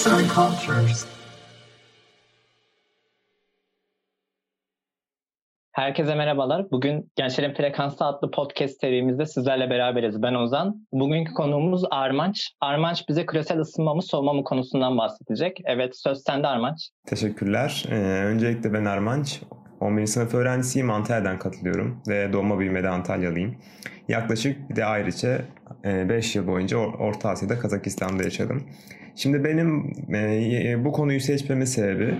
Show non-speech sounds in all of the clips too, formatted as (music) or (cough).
Arts and Cultures. Herkese merhabalar. Bugün Gençlerin Frekansı adlı podcast serimizde sizlerle beraberiz. Ben Ozan. Bugünkü konuğumuz Armanç. Armanç bize küresel ısınma mı soğuma mı konusundan bahsedecek. Evet söz sende Armanç. Teşekkürler. Ee, öncelikle ben Armanç. 11. sınıf öğrencisiyim. Antalya'dan katılıyorum ve doğma büyümede Antalyalıyım. Yaklaşık bir de ayrıca 5 e, yıl boyunca Orta Asya'da Kazakistan'da yaşadım. Şimdi benim e, bu konuyu seçmemin sebebi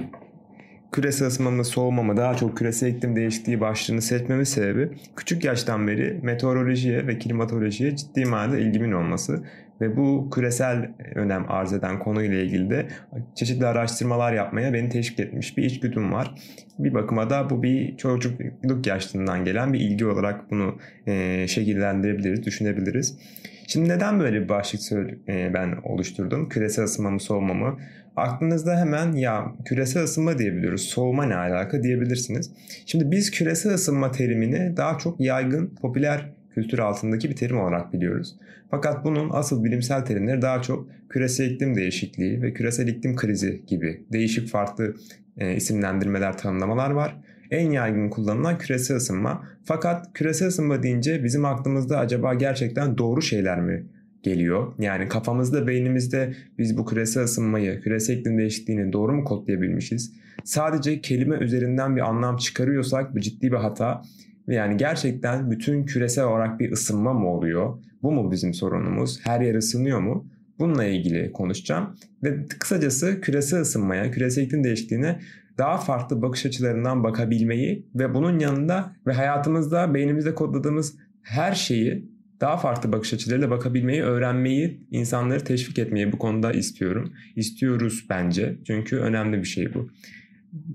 küresel ısınma mı soğuma mı daha çok küresel iklim değişikliği başlığını seçmemin sebebi küçük yaştan beri meteorolojiye ve klimatolojiye ciddi manada ilgimin olması ve bu küresel önem arz eden konuyla ilgili de çeşitli araştırmalar yapmaya beni teşvik etmiş bir içgüdüm var. Bir bakıma da bu bir çocukluk yaşlarından gelen bir ilgi olarak bunu e, şekillendirebiliriz, düşünebiliriz. Şimdi neden böyle bir başlık e, ben oluşturdum? Küresel ısınma mı soğuma mı? Aklınızda hemen ya küresel ısınma diyebiliyoruz. Soğuma ne alaka diyebilirsiniz. Şimdi biz küresel ısınma terimini daha çok yaygın, popüler kültür altındaki bir terim olarak biliyoruz. Fakat bunun asıl bilimsel terimleri daha çok küresel iklim değişikliği ve küresel iklim krizi gibi değişik farklı e, isimlendirmeler, tanımlamalar var. En yaygın kullanılan küresel ısınma. Fakat küresel ısınma deyince bizim aklımızda acaba gerçekten doğru şeyler mi geliyor. Yani kafamızda, beynimizde biz bu küresel ısınmayı, küresel iklim değişikliğini doğru mu kodlayabilmişiz? Sadece kelime üzerinden bir anlam çıkarıyorsak bu ciddi bir hata. Yani gerçekten bütün küresel olarak bir ısınma mı oluyor? Bu mu bizim sorunumuz? Her yer ısınıyor mu? Bununla ilgili konuşacağım. Ve kısacası küresel ısınmaya, küresel iklim değişikliğine daha farklı bakış açılarından bakabilmeyi ve bunun yanında ve hayatımızda beynimizde kodladığımız her şeyi daha farklı bakış açılarıyla bakabilmeyi, öğrenmeyi, insanları teşvik etmeyi bu konuda istiyorum. İstiyoruz bence. Çünkü önemli bir şey bu.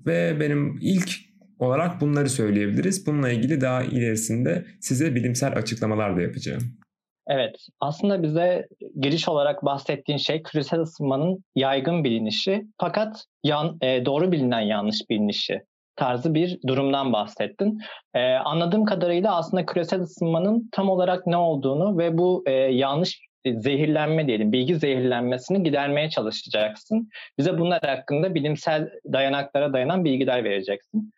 Ve benim ilk olarak bunları söyleyebiliriz. Bununla ilgili daha ilerisinde size bilimsel açıklamalar da yapacağım. Evet, aslında bize giriş olarak bahsettiğin şey küresel ısınmanın yaygın bilinişi fakat yan, e, doğru bilinen yanlış bilinişi tarzı bir durumdan bahsettin. Ee, anladığım kadarıyla aslında küresel ısınmanın tam olarak ne olduğunu ve bu e, yanlış zehirlenme diyelim, bilgi zehirlenmesini gidermeye çalışacaksın. Bize bunlar hakkında bilimsel dayanaklara dayanan bilgiler vereceksin.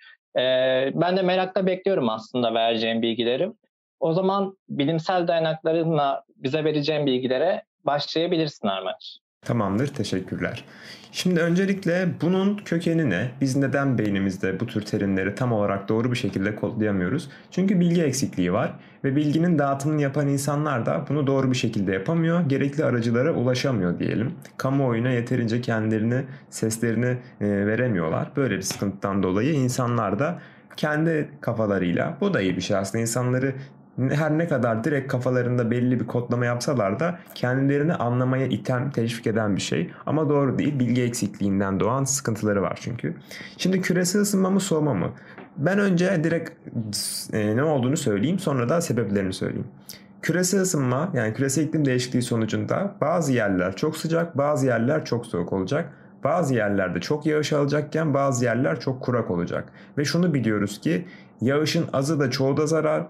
Ben de merakla bekliyorum aslında vereceğim bilgileri. O zaman bilimsel dayanaklarınla bize vereceğin bilgilere başlayabilirsin Armaç. Tamamdır, teşekkürler. Şimdi öncelikle bunun kökeni ne? Biz neden beynimizde bu tür terimleri tam olarak doğru bir şekilde kodlayamıyoruz? Çünkü bilgi eksikliği var ve bilginin dağıtımını yapan insanlar da bunu doğru bir şekilde yapamıyor. Gerekli aracılara ulaşamıyor diyelim. Kamuoyuna yeterince kendilerini, seslerini e, veremiyorlar. Böyle bir sıkıntıdan dolayı insanlar da kendi kafalarıyla bu da iyi bir şey aslında insanları her ne kadar direkt kafalarında belli bir kodlama yapsalar da kendilerini anlamaya iten, teşvik eden bir şey. Ama doğru değil. Bilgi eksikliğinden doğan sıkıntıları var çünkü. Şimdi küresel ısınma mı soğuma mı? Ben önce direkt e, ne olduğunu söyleyeyim sonra da sebeplerini söyleyeyim. Küresel ısınma yani küresel iklim değişikliği sonucunda bazı yerler çok sıcak bazı yerler çok soğuk olacak. Bazı yerlerde çok yağış alacakken bazı yerler çok kurak olacak. Ve şunu biliyoruz ki Yağışın azı da çoğu da zarar,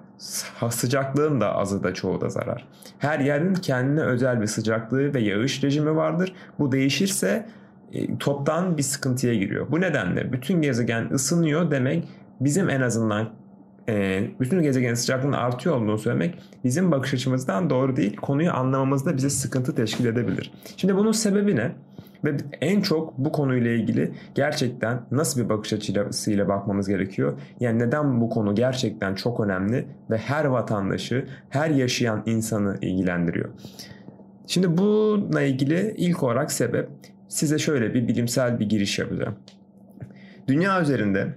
sıcaklığın da azı da çoğu da zarar. Her yerin kendine özel bir sıcaklığı ve yağış rejimi vardır. Bu değişirse e, toptan bir sıkıntıya giriyor. Bu nedenle bütün gezegen ısınıyor demek bizim en azından e, bütün gezegenin sıcaklığının artıyor olduğunu söylemek bizim bakış açımızdan doğru değil. Konuyu anlamamızda bize sıkıntı teşkil edebilir. Şimdi bunun sebebi ne? Ve en çok bu konuyla ilgili gerçekten nasıl bir bakış açısıyla bakmamız gerekiyor? Yani neden bu konu gerçekten çok önemli ve her vatandaşı, her yaşayan insanı ilgilendiriyor? Şimdi bununla ilgili ilk olarak sebep size şöyle bir bilimsel bir giriş yapacağım. Dünya üzerinde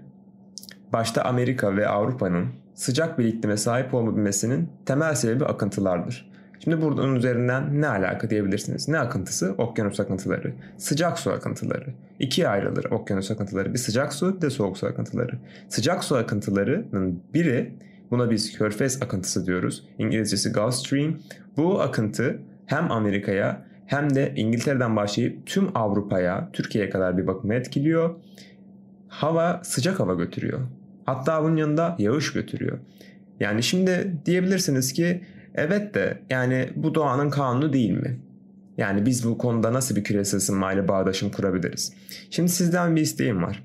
başta Amerika ve Avrupa'nın sıcak bir iklime sahip olmabilmesinin temel sebebi akıntılardır. Şimdi buradan üzerinden ne alaka diyebilirsiniz? Ne akıntısı? Okyanus akıntıları. Sıcak su akıntıları. İkiye ayrılır okyanus akıntıları. Bir sıcak su bir de soğuk su akıntıları. Sıcak su akıntılarının biri buna biz körfez akıntısı diyoruz. İngilizcesi Gulf Stream. Bu akıntı hem Amerika'ya hem de İngiltere'den başlayıp tüm Avrupa'ya, Türkiye'ye kadar bir bakıma etkiliyor. Hava sıcak hava götürüyor. Hatta bunun yanında yağış götürüyor. Yani şimdi diyebilirsiniz ki Evet de yani bu doğanın kanunu değil mi? Yani biz bu konuda nasıl bir küresel ısınmayla bağdaşım kurabiliriz? Şimdi sizden bir isteğim var.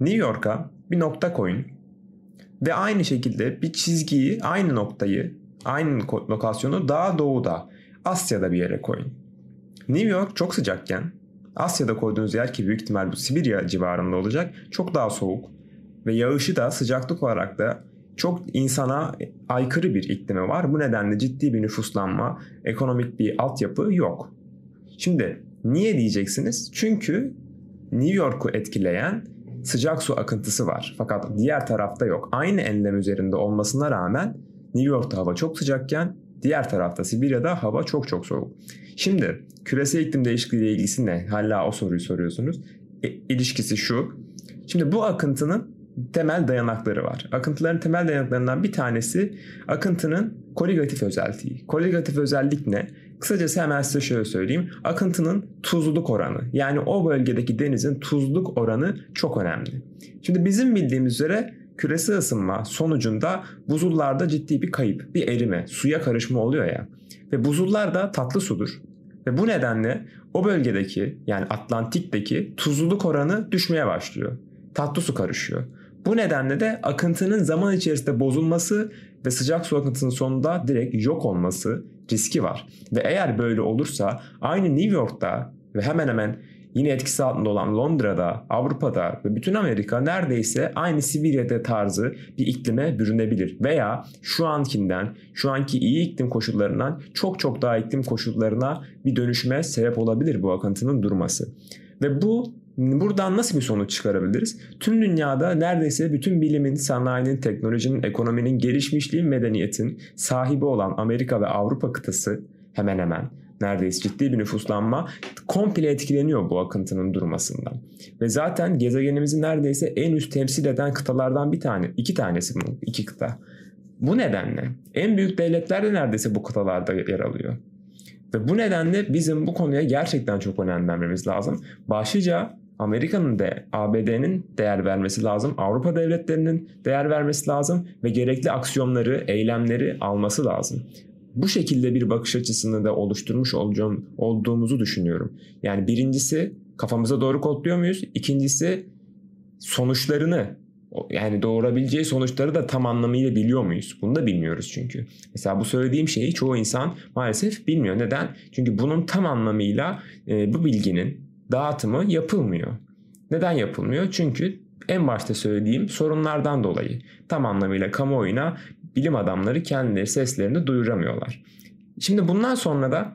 New York'a bir nokta koyun ve aynı şekilde bir çizgiyi, aynı noktayı, aynı lokasyonu daha doğuda, Asya'da bir yere koyun. New York çok sıcakken Asya'da koyduğunuz yer ki büyük ihtimal bu Sibirya civarında olacak çok daha soğuk ve yağışı da sıcaklık olarak da çok insana aykırı bir iklimi var. Bu nedenle ciddi bir nüfuslanma, ekonomik bir altyapı yok. Şimdi niye diyeceksiniz? Çünkü New York'u etkileyen sıcak su akıntısı var. Fakat diğer tarafta yok. Aynı enlem üzerinde olmasına rağmen New York'ta hava çok sıcakken diğer tarafta Sibirya'da hava çok çok soğuk. Şimdi küresel iklim değişikliği ile ilgisi ne? Hala o soruyu soruyorsunuz. E, ilişkisi şu. Şimdi bu akıntının temel dayanakları var. Akıntıların temel dayanaklarından bir tanesi akıntının koligatif özelliği. Koligatif özellik ne? Kısacası hemen size şöyle söyleyeyim. Akıntının tuzluluk oranı. Yani o bölgedeki denizin tuzluluk oranı çok önemli. Şimdi bizim bildiğimiz üzere küresel ısınma sonucunda buzullarda ciddi bir kayıp, bir erime, suya karışma oluyor ya. Ve buzullar da tatlı sudur. Ve bu nedenle o bölgedeki yani Atlantik'teki tuzluluk oranı düşmeye başlıyor. Tatlı su karışıyor. Bu nedenle de akıntının zaman içerisinde bozulması ve sıcak su akıntısının sonunda direkt yok olması riski var. Ve eğer böyle olursa aynı New York'ta ve hemen hemen yine etkisi altında olan Londra'da, Avrupa'da ve bütün Amerika neredeyse aynı Sibirya'da tarzı bir iklime bürünebilir. Veya şu ankinden, şu anki iyi iklim koşullarından çok çok daha iklim koşullarına bir dönüşüme sebep olabilir bu akıntının durması. Ve bu Buradan nasıl bir sonuç çıkarabiliriz? Tüm dünyada neredeyse bütün bilimin, sanayinin, teknolojinin, ekonominin, gelişmişliğin, medeniyetin sahibi olan Amerika ve Avrupa kıtası hemen hemen neredeyse ciddi bir nüfuslanma komple etkileniyor bu akıntının durmasından. Ve zaten gezegenimizi neredeyse en üst temsil eden kıtalardan bir tane, iki tanesi bu, iki kıta. Bu nedenle en büyük devletler de neredeyse bu kıtalarda yer alıyor. Ve bu nedenle bizim bu konuya gerçekten çok önem vermemiz lazım. Başlıca Amerika'nın da ABD'nin değer vermesi lazım. Avrupa devletlerinin değer vermesi lazım ve gerekli aksiyonları, eylemleri alması lazım. Bu şekilde bir bakış açısını da oluşturmuş olacağım, olduğumuzu düşünüyorum. Yani birincisi kafamıza doğru kodluyor muyuz? İkincisi sonuçlarını yani doğurabileceği sonuçları da tam anlamıyla biliyor muyuz? Bunu da bilmiyoruz çünkü. Mesela bu söylediğim şeyi çoğu insan maalesef bilmiyor. Neden? Çünkü bunun tam anlamıyla e, bu bilginin dağıtımı yapılmıyor. Neden yapılmıyor? Çünkü en başta söylediğim sorunlardan dolayı tam anlamıyla kamuoyuna bilim adamları kendileri seslerini duyuramıyorlar. Şimdi bundan sonra da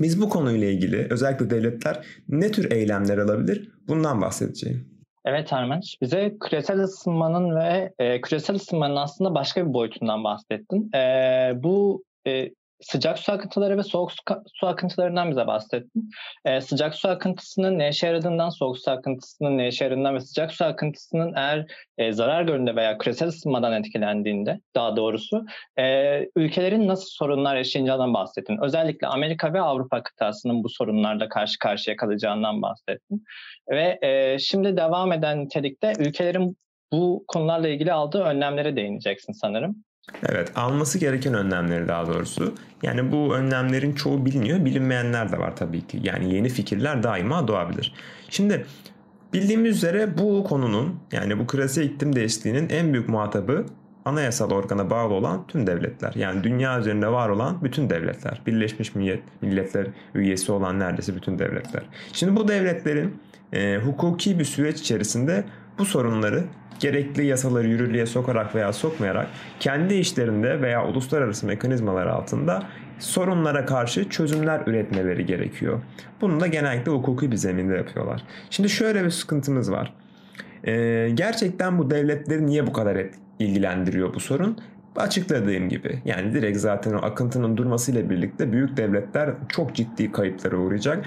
biz bu konuyla ilgili özellikle devletler ne tür eylemler alabilir? Bundan bahsedeceğim. Evet Ermenç, bize küresel ısınmanın ve e, küresel ısınmanın aslında başka bir boyutundan bahsettin. E, bu e, sıcak su akıntıları ve soğuk su akıntılarından bize bahsettin. Ee, sıcak su akıntısının ne işe yaradığından, soğuk su akıntısının ne işe yaradığından ve sıcak su akıntısının eğer e, zarar gördüğünde veya küresel ısınmadan etkilendiğinde daha doğrusu e, ülkelerin nasıl sorunlar yaşayacağından bahsettin. Özellikle Amerika ve Avrupa kıtasının bu sorunlarda karşı karşıya kalacağından bahsettin. Ve e, şimdi devam eden nitelikte ülkelerin bu konularla ilgili aldığı önlemlere değineceksin sanırım. Evet alması gereken önlemleri daha doğrusu. Yani bu önlemlerin çoğu biliniyor bilinmeyenler de var tabii ki. Yani yeni fikirler daima doğabilir. Şimdi bildiğimiz üzere bu konunun yani bu küresel iklim değişikliğinin en büyük muhatabı anayasal organa bağlı olan tüm devletler. Yani dünya üzerinde var olan bütün devletler. Birleşmiş Milletler üyesi olan neredeyse bütün devletler. Şimdi bu devletlerin e, hukuki bir süreç içerisinde bu sorunları gerekli yasaları yürürlüğe sokarak veya sokmayarak kendi işlerinde veya uluslararası mekanizmalar altında sorunlara karşı çözümler üretmeleri gerekiyor. Bunu da genellikle hukuki bir zeminde yapıyorlar. Şimdi şöyle bir sıkıntımız var. Ee, gerçekten bu devletleri niye bu kadar ilgilendiriyor bu sorun? Açıkladığım gibi yani direkt zaten o akıntının durmasıyla birlikte büyük devletler çok ciddi kayıplara uğrayacak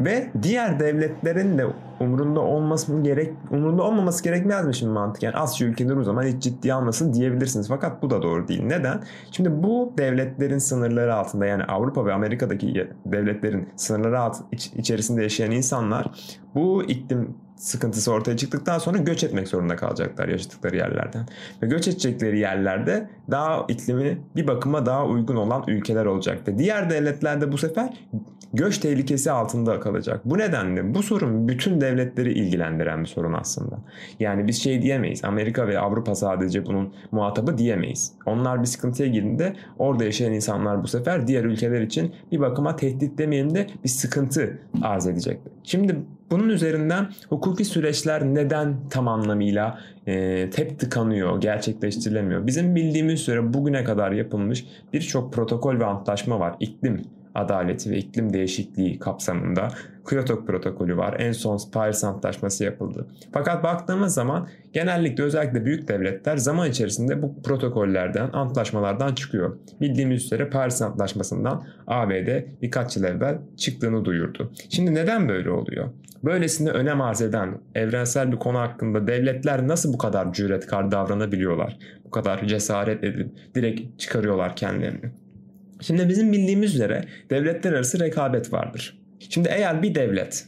ve diğer devletlerin de umurunda olması gerek umurunda olmaması gerekmez mi şimdi mantık? Yani Asya ülkeleri o zaman hiç ciddiye almasın diyebilirsiniz. Fakat bu da doğru değil. Neden? Şimdi bu devletlerin sınırları altında yani Avrupa ve Amerika'daki devletlerin sınırları alt, iç, içerisinde yaşayan insanlar bu iklim sıkıntısı ortaya çıktıktan sonra göç etmek zorunda kalacaklar yaşadıkları yerlerden. Ve göç edecekleri yerlerde daha iklimi bir bakıma daha uygun olan ülkeler olacak. Diğer devletlerde bu sefer göç tehlikesi altında kalacak. Bu nedenle bu sorun bütün devletleri ilgilendiren bir sorun aslında. Yani biz şey diyemeyiz. Amerika ve Avrupa sadece bunun muhatabı diyemeyiz. Onlar bir sıkıntıya girdiğinde orada yaşayan insanlar bu sefer diğer ülkeler için bir bakıma tehdit demeyelim de bir sıkıntı arz edecek. Şimdi bunun üzerinden hukuki süreçler neden tam anlamıyla e, hep tıkanıyor, gerçekleştirilemiyor? Bizim bildiğimiz süre bugüne kadar yapılmış birçok protokol ve antlaşma var. İklim adaleti ve iklim değişikliği kapsamında Kyoto protokolü var. En son Paris Antlaşması yapıldı. Fakat baktığımız zaman genellikle özellikle büyük devletler zaman içerisinde bu protokollerden, antlaşmalardan çıkıyor. Bildiğimiz üzere Paris Antlaşması'ndan ABD birkaç yıl evvel çıktığını duyurdu. Şimdi neden böyle oluyor? Böylesine önem arz eden evrensel bir konu hakkında devletler nasıl bu kadar cüretkar davranabiliyorlar? Bu kadar cesaret edip direkt çıkarıyorlar kendilerini. Şimdi bizim bildiğimiz üzere devletler arası rekabet vardır. Şimdi eğer bir devlet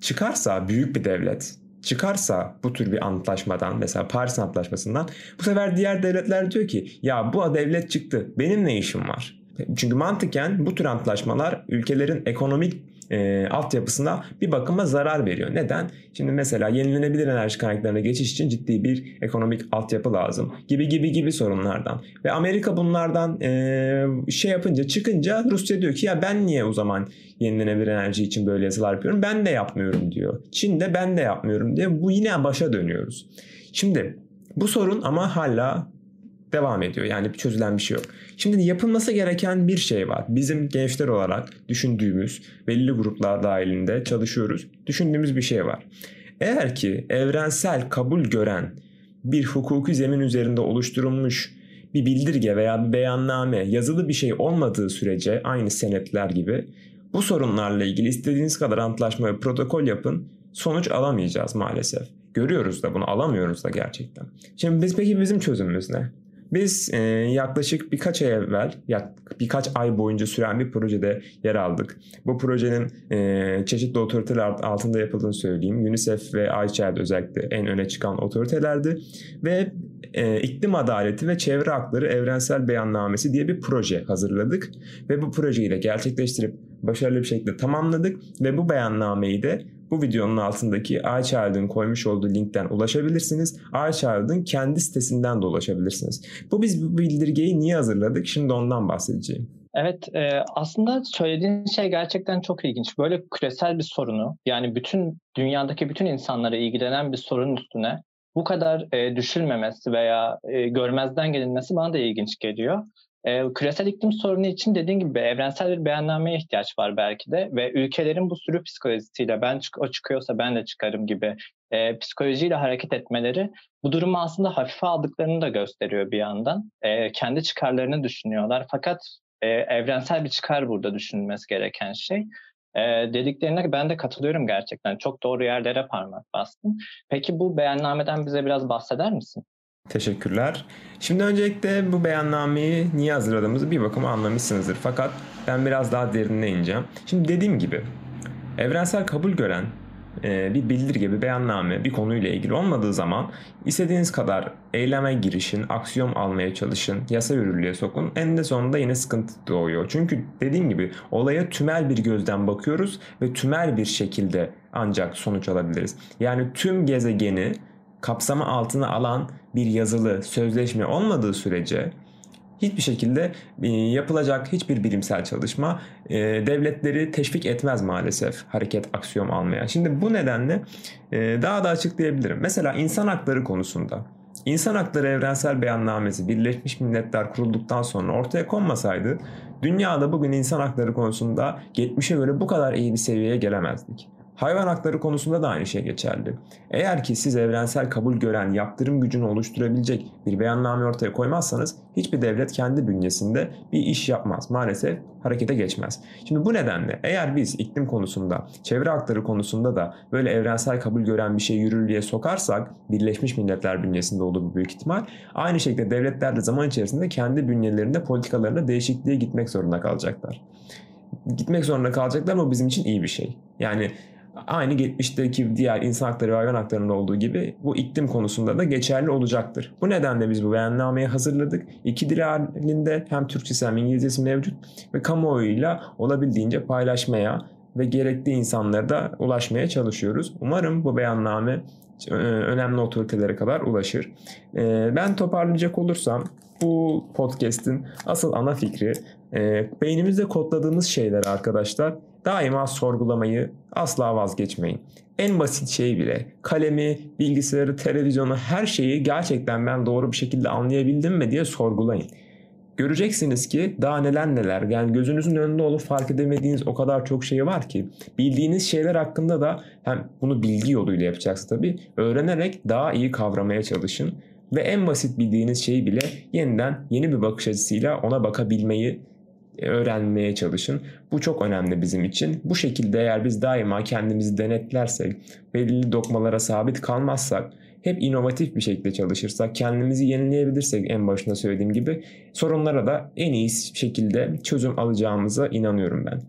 çıkarsa, büyük bir devlet çıkarsa bu tür bir antlaşmadan mesela Paris Antlaşması'ndan bu sefer diğer devletler diyor ki ya bu devlet çıktı benim ne işim var? Çünkü mantıken bu tür antlaşmalar ülkelerin ekonomik e, altyapısına bir bakıma zarar veriyor. Neden? Şimdi mesela yenilenebilir enerji kaynaklarına geçiş için ciddi bir ekonomik altyapı lazım. Gibi gibi gibi sorunlardan. Ve Amerika bunlardan e, şey yapınca çıkınca Rusya diyor ki ya ben niye o zaman yenilenebilir enerji için böyle yasalar yapıyorum? Ben de yapmıyorum diyor. Çin de ben de yapmıyorum diye bu yine başa dönüyoruz. Şimdi bu sorun ama hala devam ediyor. Yani çözülen bir şey yok. Şimdi yapılması gereken bir şey var. Bizim gençler olarak düşündüğümüz belli gruplar dahilinde çalışıyoruz. Düşündüğümüz bir şey var. Eğer ki evrensel kabul gören bir hukuki zemin üzerinde oluşturulmuş bir bildirge veya bir beyanname yazılı bir şey olmadığı sürece aynı senetler gibi bu sorunlarla ilgili istediğiniz kadar antlaşma ve protokol yapın sonuç alamayacağız maalesef. Görüyoruz da bunu alamıyoruz da gerçekten. Şimdi biz peki bizim çözümümüz ne? Biz e, yaklaşık birkaç ay evvel, yak, birkaç ay boyunca süren bir projede yer aldık. Bu projenin e, çeşitli otoriteler altında yapıldığını söyleyeyim. UNICEF ve ICAD özellikle en öne çıkan otoritelerdi. Ve e, iklim adaleti ve çevre hakları evrensel beyannamesi diye bir proje hazırladık. Ve bu projeyi de gerçekleştirip başarılı bir şekilde tamamladık. Ve bu beyannameyi de bu videonun altındaki iChild'ın koymuş olduğu linkten ulaşabilirsiniz. iChild'ın kendi sitesinden de ulaşabilirsiniz. Bu biz bu bildirgeyi niye hazırladık? Şimdi ondan bahsedeceğim. Evet e, aslında söylediğin şey gerçekten çok ilginç. Böyle küresel bir sorunu yani bütün dünyadaki bütün insanlara ilgilenen bir sorun üstüne bu kadar e, düşülmemesi veya e, görmezden gelinmesi bana da ilginç geliyor. E, küresel iklim sorunu için dediğim gibi evrensel bir beyannameye ihtiyaç var belki de ve ülkelerin bu sürü psikolojisiyle ben çık o çıkıyorsa ben de çıkarım gibi e, psikolojiyle hareket etmeleri bu durumu aslında hafife aldıklarını da gösteriyor bir yandan. E, kendi çıkarlarını düşünüyorlar fakat e, evrensel bir çıkar burada düşünülmesi gereken şey. E, dediklerine ben de katılıyorum gerçekten. Çok doğru yerlere parmak bastın. Peki bu beyannameden bize biraz bahseder misin? Teşekkürler. Şimdi öncelikle bu beyannameyi niye hazırladığımızı bir bakıma anlamışsınızdır. Fakat ben biraz daha derinine ineceğim. Şimdi dediğim gibi evrensel kabul gören e, bir bildirge, bir beyanname bir konuyla ilgili olmadığı zaman istediğiniz kadar eyleme girişin, aksiyon almaya çalışın, yasa yürürlüğe sokun. En de sonunda yine sıkıntı doğuyor. Çünkü dediğim gibi olaya tümel bir gözden bakıyoruz ve tümel bir şekilde ancak sonuç alabiliriz. Yani tüm gezegeni kapsama altına alan bir yazılı sözleşme olmadığı sürece hiçbir şekilde e, yapılacak hiçbir bilimsel çalışma e, devletleri teşvik etmez maalesef hareket aksiyon almaya. Şimdi bu nedenle e, daha da açıklayabilirim. Mesela insan hakları konusunda İnsan Hakları Evrensel Beyannamesi Birleşmiş Milletler kurulduktan sonra ortaya konmasaydı dünyada bugün insan hakları konusunda 70'e göre bu kadar iyi bir seviyeye gelemezdik. Hayvan hakları konusunda da aynı şey geçerli. Eğer ki siz evrensel kabul gören yaptırım gücünü oluşturabilecek bir beyanname ortaya koymazsanız hiçbir devlet kendi bünyesinde bir iş yapmaz. Maalesef harekete geçmez. Şimdi bu nedenle eğer biz iklim konusunda, çevre hakları konusunda da böyle evrensel kabul gören bir şey yürürlüğe sokarsak Birleşmiş Milletler bünyesinde olur bu büyük ihtimal. Aynı şekilde devletler de zaman içerisinde kendi bünyelerinde politikalarında değişikliğe gitmek zorunda kalacaklar. Gitmek zorunda kalacaklar ama bizim için iyi bir şey. Yani aynı geçmişteki diğer insan hakları ve hayvan haklarında olduğu gibi bu iklim konusunda da geçerli olacaktır. Bu nedenle biz bu beyannameyi hazırladık. İki dil halinde hem Türkçesi hem İngilizcesi mevcut ve kamuoyuyla olabildiğince paylaşmaya ve gerekli insanlara da ulaşmaya çalışıyoruz. Umarım bu beyanname e, önemli otoritelere kadar ulaşır. E, ben toparlayacak olursam bu podcast'in asıl ana fikri e, beynimizde kodladığımız şeyler arkadaşlar daima sorgulamayı asla vazgeçmeyin. En basit şey bile kalemi, bilgisayarı, televizyonu her şeyi gerçekten ben doğru bir şekilde anlayabildim mi diye sorgulayın. Göreceksiniz ki daha neler neler yani gözünüzün önünde olup fark edemediğiniz o kadar çok şey var ki bildiğiniz şeyler hakkında da hem bunu bilgi yoluyla yapacaksınız tabii öğrenerek daha iyi kavramaya çalışın ve en basit bildiğiniz şeyi bile yeniden yeni bir bakış açısıyla ona bakabilmeyi öğrenmeye çalışın. Bu çok önemli bizim için. Bu şekilde eğer biz daima kendimizi denetlersek, belirli dokmalara sabit kalmazsak, hep inovatif bir şekilde çalışırsak, kendimizi yenileyebilirsek en başında söylediğim gibi sorunlara da en iyi şekilde çözüm alacağımıza inanıyorum ben.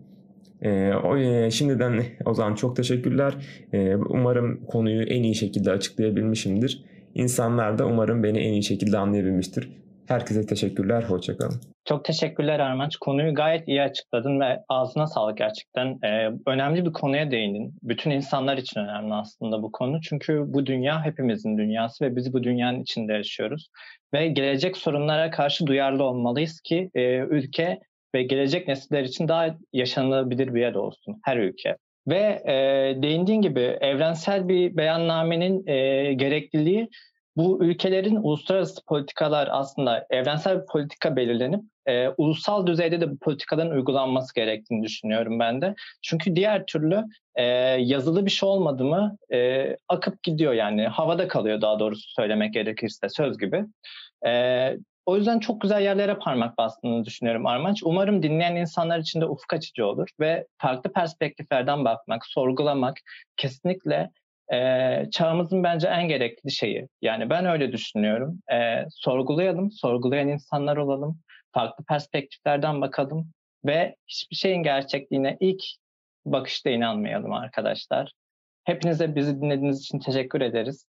Ee, o, e, şimdiden (laughs) o zaman çok teşekkürler. Ee, umarım konuyu en iyi şekilde açıklayabilmişimdir. İnsanlar da umarım beni en iyi şekilde anlayabilmiştir. Herkese teşekkürler, hoşçakalın. Çok teşekkürler Armanç. Konuyu gayet iyi açıkladın ve ağzına sağlık gerçekten. Ee, önemli bir konuya değindin. Bütün insanlar için önemli aslında bu konu. Çünkü bu dünya hepimizin dünyası ve biz bu dünyanın içinde yaşıyoruz. Ve gelecek sorunlara karşı duyarlı olmalıyız ki e, ülke ve gelecek nesiller için daha yaşanılabilir bir yer olsun her ülke. Ve e, değindiğin gibi evrensel bir beyannamenin e, gerekliliği bu ülkelerin uluslararası politikalar aslında evrensel bir politika belirlenip e, ulusal düzeyde de bu politikaların uygulanması gerektiğini düşünüyorum ben de. Çünkü diğer türlü e, yazılı bir şey olmadı mı e, akıp gidiyor yani havada kalıyor daha doğrusu söylemek gerekirse söz gibi. E, o yüzden çok güzel yerlere parmak bastığını düşünüyorum Armanç. Umarım dinleyen insanlar için de ufuk açıcı olur ve farklı perspektiflerden bakmak, sorgulamak kesinlikle e, çağımızın bence en gerekli şeyi. Yani ben öyle düşünüyorum. E, sorgulayalım, sorgulayan insanlar olalım, farklı perspektiflerden bakalım ve hiçbir şeyin gerçekliğine ilk bakışta inanmayalım arkadaşlar. Hepinize bizi dinlediğiniz için teşekkür ederiz.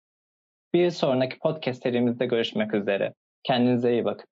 Bir sonraki podcast serimizde görüşmek üzere. Kendinize iyi bakın.